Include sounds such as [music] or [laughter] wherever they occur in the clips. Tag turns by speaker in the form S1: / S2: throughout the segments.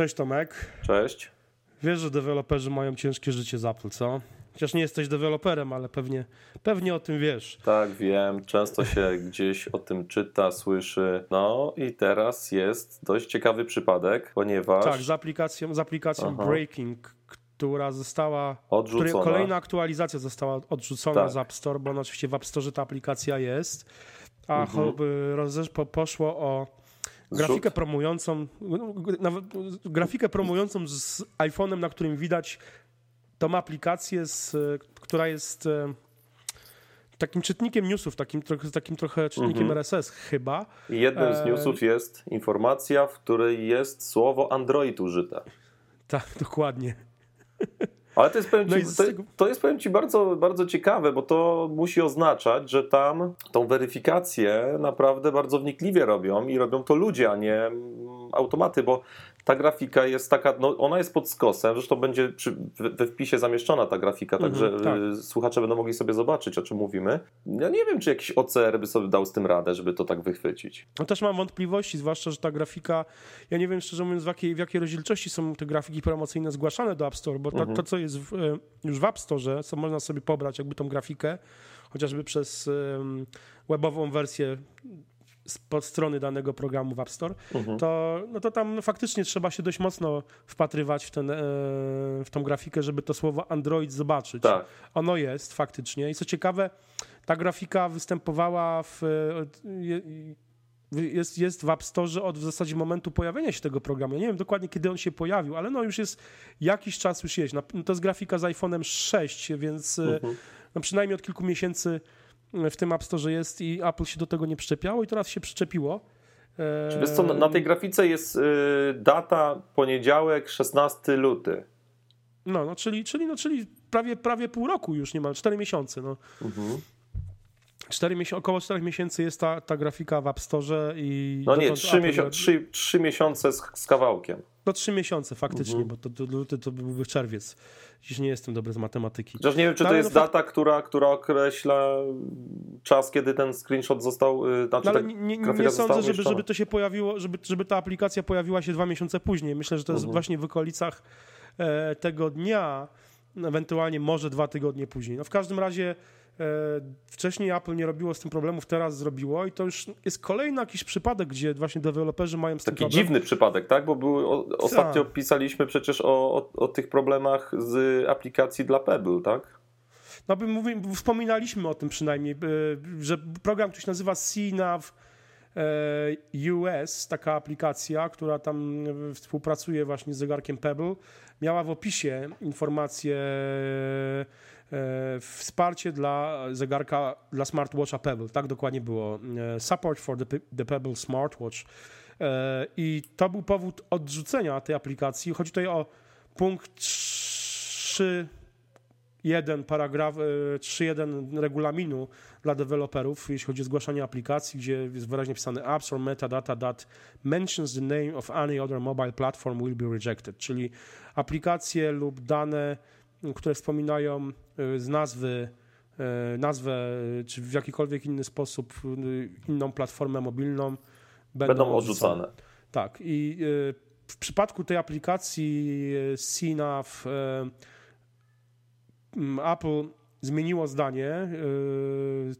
S1: Cześć Tomek.
S2: Cześć.
S1: Wiesz, że deweloperzy mają ciężkie życie z Apple, co? Chociaż nie jesteś deweloperem, ale pewnie, pewnie o tym wiesz.
S2: Tak, wiem. Często się [laughs] gdzieś o tym czyta, słyszy. No i teraz jest dość ciekawy przypadek, ponieważ...
S1: Tak, z aplikacją, z aplikacją Breaking, która została...
S2: Odrzucona.
S1: Kolejna aktualizacja została odrzucona tak. z App Store, bo oczywiście w App Store ta aplikacja jest, a mhm. po, poszło o grafikę promującą, grafikę promującą z iPhone'em, na którym widać tą aplikację, z, która jest e, takim czytnikiem newsów, takim, takim trochę czytnikiem mhm. RSS chyba.
S2: I jednym z e, newsów jest informacja, w której jest słowo Android użyte.
S1: Tak, dokładnie.
S2: Ale to jest, powiem ci, no to, to, jest, powiem ci, bardzo, bardzo ciekawe, bo to musi oznaczać, że tam tą weryfikację naprawdę bardzo wnikliwie robią i robią to ludzie, a nie automaty, bo ta grafika jest taka, no ona jest pod skosem, zresztą będzie przy, we wpisie zamieszczona ta grafika, mhm, także tak. Y, słuchacze będą mogli sobie zobaczyć, o czym mówimy. Ja nie wiem, czy jakiś OCR by sobie dał z tym radę, żeby to tak wychwycić.
S1: No też mam wątpliwości, zwłaszcza, że ta grafika, ja nie wiem szczerze mówiąc, w jakiej, w jakiej rozdzielczości są te grafiki promocyjne zgłaszane do App Store, bo to, mhm. to co jest w, y, już w App Store, co można sobie pobrać jakby tą grafikę, chociażby przez webową wersję pod strony danego programu w App Store, mhm. to, no to tam faktycznie trzeba się dość mocno wpatrywać w, ten, e, w tą grafikę, żeby to słowo Android zobaczyć.
S2: Tak.
S1: Ono jest faktycznie. I co ciekawe, ta grafika występowała w. Jest, jest w App Store od w zasadzie momentu pojawienia się tego programu. Ja nie wiem dokładnie, kiedy on się pojawił, ale no już jest jakiś czas już jest. To jest grafika z iPhone'em 6, więc e, mhm. no przynajmniej od kilku miesięcy w tym App Store jest i Apple się do tego nie przyczepiało i teraz się przyczepiło.
S2: Czy wiesz co, na tej grafice jest y, data poniedziałek 16 luty.
S1: No, no czyli, czyli, no, czyli prawie, prawie pół roku już nie ma, 4 miesiące. No. Mhm. 4 miesiące, około 4 miesięcy jest ta, ta grafika w App Store i...
S2: No nie, 3, miesiące, 3, 3 miesiące z, z kawałkiem.
S1: No 3 miesiące faktycznie, mhm. bo to, to, luty to byłby czerwiec. Dziś nie jestem dobry z matematyki.
S2: Chociaż nie wiem, czy no, to jest no, data, która, która określa czas, kiedy ten screenshot został. Y, znaczy
S1: no, ale nie, nie, nie sądzę, żeby, żeby to się pojawiło, żeby, żeby ta aplikacja pojawiła się dwa miesiące później. Myślę, że to jest mhm. właśnie w okolicach e, tego dnia, ewentualnie może dwa tygodnie później. No w każdym razie wcześniej Apple nie robiło z tym problemów, teraz zrobiło i to już jest kolejny jakiś przypadek, gdzie właśnie deweloperzy mają z Taki
S2: problem. dziwny przypadek, tak? Bo były, o, ostatnio tak. pisaliśmy przecież o, o, o, tych problemach z aplikacji dla Pebble, tak?
S1: No, by mówi, wspominaliśmy o tym przynajmniej, że program, który się nazywa CNAV e, US, taka aplikacja, która tam współpracuje właśnie z zegarkiem Pebble, miała w opisie informacje E, wsparcie dla zegarka, dla smartwatcha Pebble. Tak dokładnie było. E, support for the, the Pebble Smartwatch. E, I to był powód odrzucenia tej aplikacji. Chodzi tutaj o punkt 3.1 paragraf 3.1 regulaminu dla deweloperów, jeśli chodzi o zgłaszanie aplikacji, gdzie jest wyraźnie pisane apps or metadata that mentions the name of any other mobile platform will be rejected, czyli aplikacje lub dane które wspominają y, z nazwy, y, nazwę, y, czy w jakikolwiek inny sposób inną platformę mobilną,
S2: będą, będą odrzucane.
S1: Tak. I w przypadku tej aplikacji CNAV Apple zmieniło zdanie.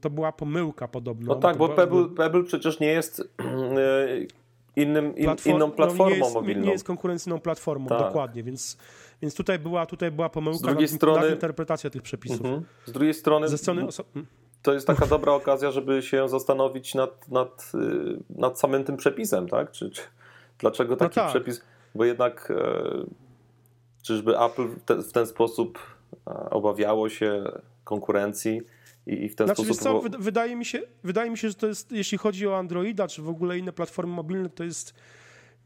S1: To była pomyłka podobno.
S2: No tak, bo Pebble, Pebble przecież nie jest [clears throat] innym, in, Platform, inną platformą no nie jest, mobilną.
S1: Nie jest konkurencyjną platformą, tak. dokładnie, więc więc tutaj była, tutaj była pomyłka z drugiej strony, interpretacja tych przepisów. Mhm.
S2: Z drugiej strony, Ze strony hmm? to jest taka dobra okazja, żeby się zastanowić nad, nad, y, nad samym tym przepisem, tak? Czy, czy dlaczego no taki no tak. przepis? Bo jednak e, czyżby Apple w, te, w ten sposób e, obawiało się konkurencji i, i w ten
S1: znaczy,
S2: sposób...
S1: Co, wydaje, mi się, wydaje mi się, że to jest, jeśli chodzi o Androida, czy w ogóle inne platformy mobilne, to jest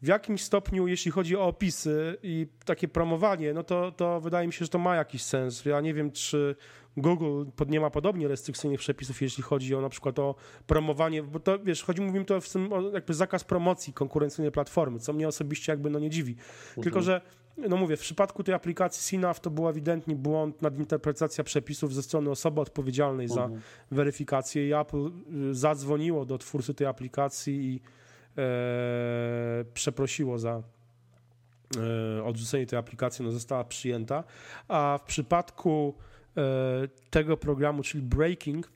S1: w jakimś stopniu, jeśli chodzi o opisy i takie promowanie, no to, to wydaje mi się, że to ma jakiś sens. Ja nie wiem, czy Google nie ma podobnie restrykcyjnych przepisów, jeśli chodzi o na przykład o promowanie, bo to wiesz, chodzi, mówimy to w tym o jakby zakaz promocji konkurencyjnej platformy, co mnie osobiście jakby no nie dziwi. Mhm. Tylko, że no mówię, w przypadku tej aplikacji SINAF to był ewidentnie błąd, nadinterpretacja przepisów ze strony osoby odpowiedzialnej mhm. za weryfikację i Apple y, zadzwoniło do twórcy tej aplikacji i e, przeprosiło za, odrzucenie tej aplikacji no, została przyjęta, a w przypadku tego programu, czyli Breaking,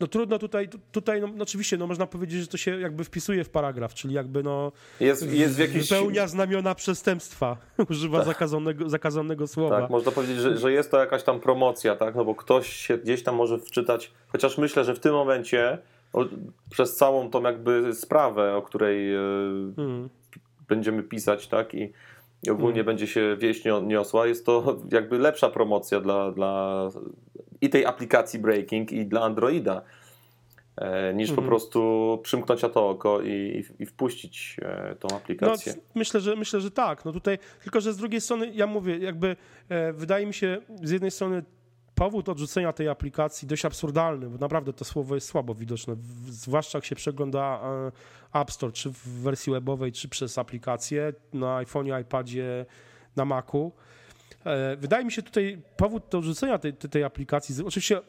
S1: no trudno tutaj, tutaj no, no, oczywiście, no można powiedzieć, że to się jakby wpisuje w paragraf, czyli jakby no jest, jest w jakiś... wypełnia znamiona przestępstwa, [laughs] używa tak. zakazanego, zakazanego słowa.
S2: Tak, można powiedzieć, że, że jest to jakaś tam promocja, tak, no bo ktoś się gdzieś tam może wczytać, chociaż myślę, że w tym momencie o, przez całą tą jakby sprawę, o której e, hmm. będziemy pisać, tak, i, i ogólnie hmm. będzie się wieść niosła, jest to jakby lepsza promocja dla, dla i tej aplikacji Breaking i dla Androida, e, niż mhm. po prostu przymknąć na to oko i, i wpuścić e, tą aplikację.
S1: No, myślę, że, myślę, że tak. No tutaj, tylko że z drugiej strony, ja mówię, jakby e, wydaje mi się z jednej strony powód odrzucenia tej aplikacji dość absurdalny, bo naprawdę to słowo jest słabo widoczne, zwłaszcza jak się przegląda App Store, czy w wersji webowej, czy przez aplikację na iPhone'ie, iPadzie, na Macu. E, wydaje mi się tutaj powód do odrzucenia tej, tej, aplikacji, oczywiście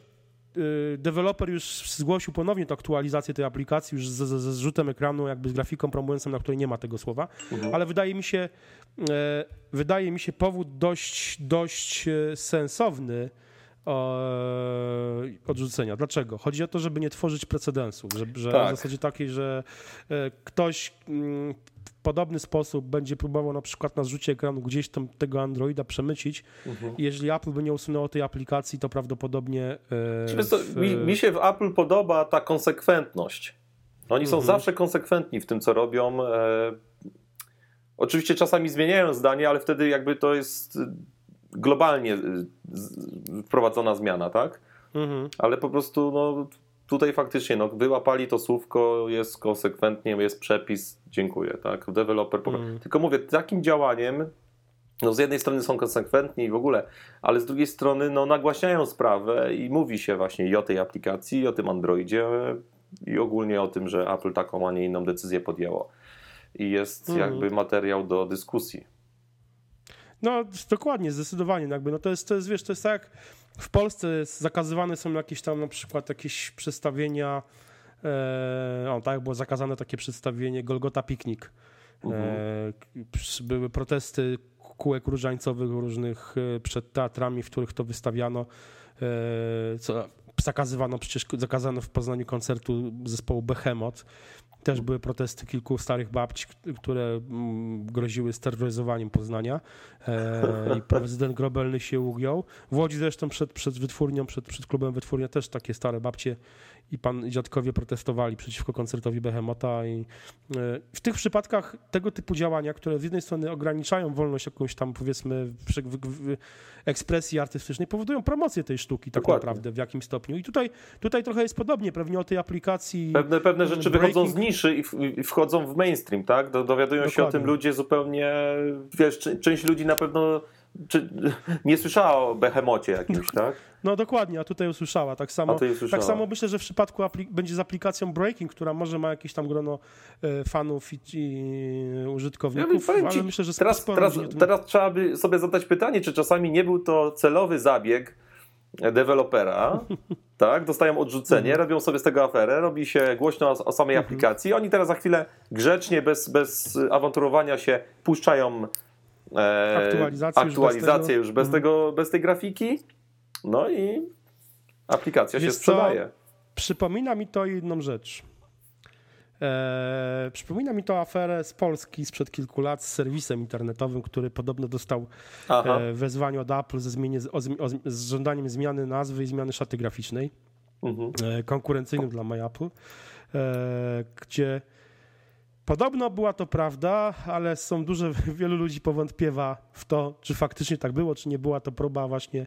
S1: y, deweloper już zgłosił ponownie tę aktualizację tej aplikacji już ze, ze zrzutem ekranu, jakby z grafiką promującą, na której nie ma tego słowa, mhm. ale wydaje mi się, e, wydaje mi się powód dość, dość e, sensowny odrzucenia. Dlaczego? Chodzi o to, żeby nie tworzyć precedensów, że, że tak. w zasadzie takiej, że ktoś mm, podobny sposób będzie próbował na przykład na zrzucie ekranu gdzieś tam tego Androida przemycić. Mhm. Jeżeli Apple by nie usunęło tej aplikacji, to prawdopodobnie.
S2: E, w, mi, mi, się w Apple podoba ta konsekwentność. Oni mhm. są zawsze konsekwentni w tym, co robią. E, oczywiście czasami zmieniają zdanie, ale wtedy jakby to jest globalnie e, wprowadzona zmiana, tak? Mhm. Ale po prostu no, tutaj faktycznie no, wyłapali to słówko, jest konsekwentnie, jest przepis, dziękuję, tak, deweloper. Mm. Tylko mówię, takim działaniem no z jednej strony są konsekwentni i w ogóle, ale z drugiej strony no, nagłaśniają sprawę i mówi się właśnie i o tej aplikacji, i o tym Androidzie i ogólnie o tym, że Apple taką, a nie inną decyzję podjęło. I jest mm. jakby materiał do dyskusji.
S1: No dokładnie, zdecydowanie. Jakby, no to, jest, to jest, wiesz, to jest tak w Polsce zakazywane są jakieś tam na przykład jakieś przedstawienia, e, o tak, było zakazane takie przedstawienie Golgota Piknik. Mhm. E, były protesty kółek różańcowych różnych e, przed teatrami, w których to wystawiano. E, co, zakazywano przecież, zakazano w Poznaniu koncertu zespołu Behemoth. Też były protesty kilku starych babci, które mm, groziły steroryzowaniem Poznania e, i prezydent Grobelny się ugiął. W Łodzi zresztą przed, przed wytwórnią, przed, przed klubem wytwórnia też takie stare babcie i pan dziadkowie protestowali przeciwko koncertowi Behemota i e, w tych przypadkach tego typu działania, które z jednej strony ograniczają wolność jakąś tam powiedzmy w, w, w ekspresji artystycznej, powodują promocję tej sztuki tak Dokładnie. naprawdę w jakimś stopniu i tutaj, tutaj trochę jest podobnie, pewnie o tej aplikacji.
S2: Pewne, pewne rzeczy breaking. wychodzą z niszy i, i, wchodzą w mainstream, tak? Dowiadują Dokładnie. się o tym ludzie zupełnie, wiesz, część ludzi na pewno czy, [laughs] nie słyszała o behemocie jakimś, tak?
S1: No dokładnie, a tutaj usłyszała. Tak samo, usłyszała. tak samo myślę, że w przypadku będzie z aplikacją Breaking, która może ma jakieś tam grono e, fanów i, i użytkowników, ja ale myślę, że
S2: teraz, teraz, teraz trzeba by sobie zadać pytanie, czy czasami nie był to celowy zabieg dewelopera, [laughs] tak, dostają odrzucenie, mhm. robią sobie z tego aferę, robi się głośno o, o samej mhm. aplikacji, oni teraz za chwilę grzecznie, bez, bez awanturowania się puszczają
S1: e, aktualizację,
S2: aktualizację już, bez, tego, już bez, tego, bez tej grafiki, no i aplikacja Wiesz się sprzedaje. Co?
S1: Przypomina mi to jedną rzecz. Eee, przypomina mi to aferę z Polski sprzed kilku lat z serwisem internetowym, który podobno dostał e, wezwanie od Apple ze zmienie, o, o, z żądaniem zmiany nazwy i zmiany szaty graficznej, mhm. e, konkurencyjnym dla MyApple, e, gdzie Podobno była to prawda, ale są duże, wielu ludzi powątpiewa w to, czy faktycznie tak było, czy nie była to próba właśnie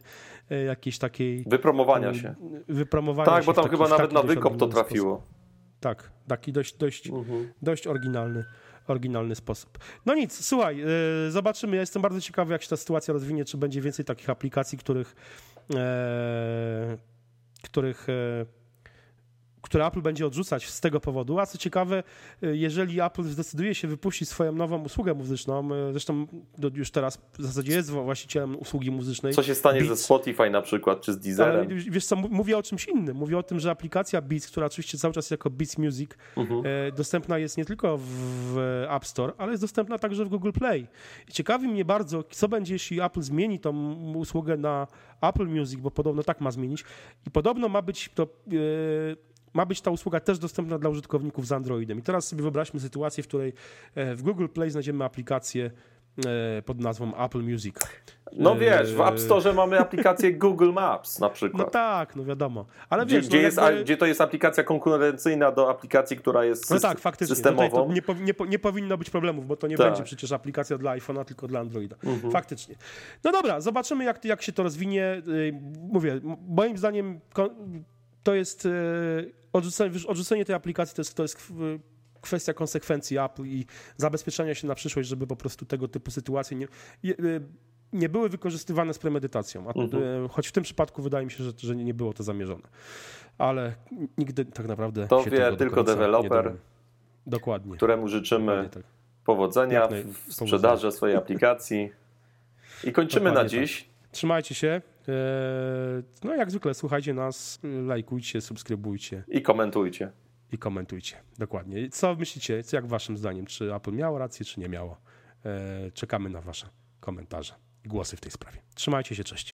S1: e, jakiejś takiej...
S2: Wypromowania się.
S1: Wypromowania
S2: tak,
S1: się
S2: bo tam taki, chyba nawet na wykop to trafiło. Sposób.
S1: Tak, taki dość, dość, mhm. dość oryginalny, oryginalny sposób. No nic, słuchaj, yy, zobaczymy. Ja jestem bardzo ciekawy, jak się ta sytuacja rozwinie, czy będzie więcej takich aplikacji, których, e, których które Apple będzie odrzucać z tego powodu. A co ciekawe, y, jeżeli Apple zdecyduje się wypuścić swoją nową usługę muzyczną, y, zresztą już teraz w zasadzie jest właścicielem usługi muzycznej.
S2: Co się stanie Beats, ze Spotify na przykład, czy z Deezerem? Ale,
S1: wiesz co, mówię o czymś innym. Mówię o tym, że aplikacja Beats, która oczywiście cały czas jako Beats Music mhm. E, dostępna jest nie tylko w App Store, ale jest dostępna także w Google Play. I ciekawi mnie bardzo, co będzie, jeśli Apple zmieni tą usługę na Apple Music, bo podobno tak ma zmienić. I podobno ma być to e, ma być ta usługa też dostępna dla użytkowników z Androidem. I teraz sobie wyobraźmy sytuację, w której e, w Google Play znajdziemy aplikację e, pod nazwą Apple Music.
S2: No wiesz, w App Store mamy aplikację Google Maps na przykład.
S1: No tak, no wiadomo. Ale
S2: gdzie,
S1: wiesz,
S2: gdzie,
S1: no
S2: jest, jakby... gdzie to jest aplikacja konkurencyjna do aplikacji, która jest no tak, faktycznie. systemową.
S1: Nie, nie, nie, powinno być problemów, bo to nie tak. będzie przecież aplikacja dla iPhone'a, tylko dla Androida. Mhm. Faktycznie. No dobra, zobaczymy jak, jak się to rozwinie. Y, mówię, moim zdaniem to jest y, odrzucenie, odrzucenie tej aplikacji to jest, to jest kwestia konsekwencji Apple i zabezpieczenia się na przyszłość, żeby po prostu tego typu sytuacje nie, y, nie były wykorzystywane z premedytacją. Mhm. Choć w tym przypadku wydaje mi się, że, że nie było to zamierzone. Ale nigdy tak naprawdę.
S2: To wie tylko deweloper.
S1: Dokładnie.
S2: Któremu życzymy tak. powodzenia w sprzedaży swojej aplikacji. I kończymy Dokładnie na dziś. Tak.
S1: Trzymajcie się. E, no jak zwykle słuchajcie nas, lajkujcie, subskrybujcie.
S2: I komentujcie.
S1: I komentujcie, dokładnie. Co myślicie, jak waszym zdaniem, czy Apple miało rację, czy nie miało? E, czekamy na wasze komentarze i głosy w tej sprawie. Trzymajcie się, cześć.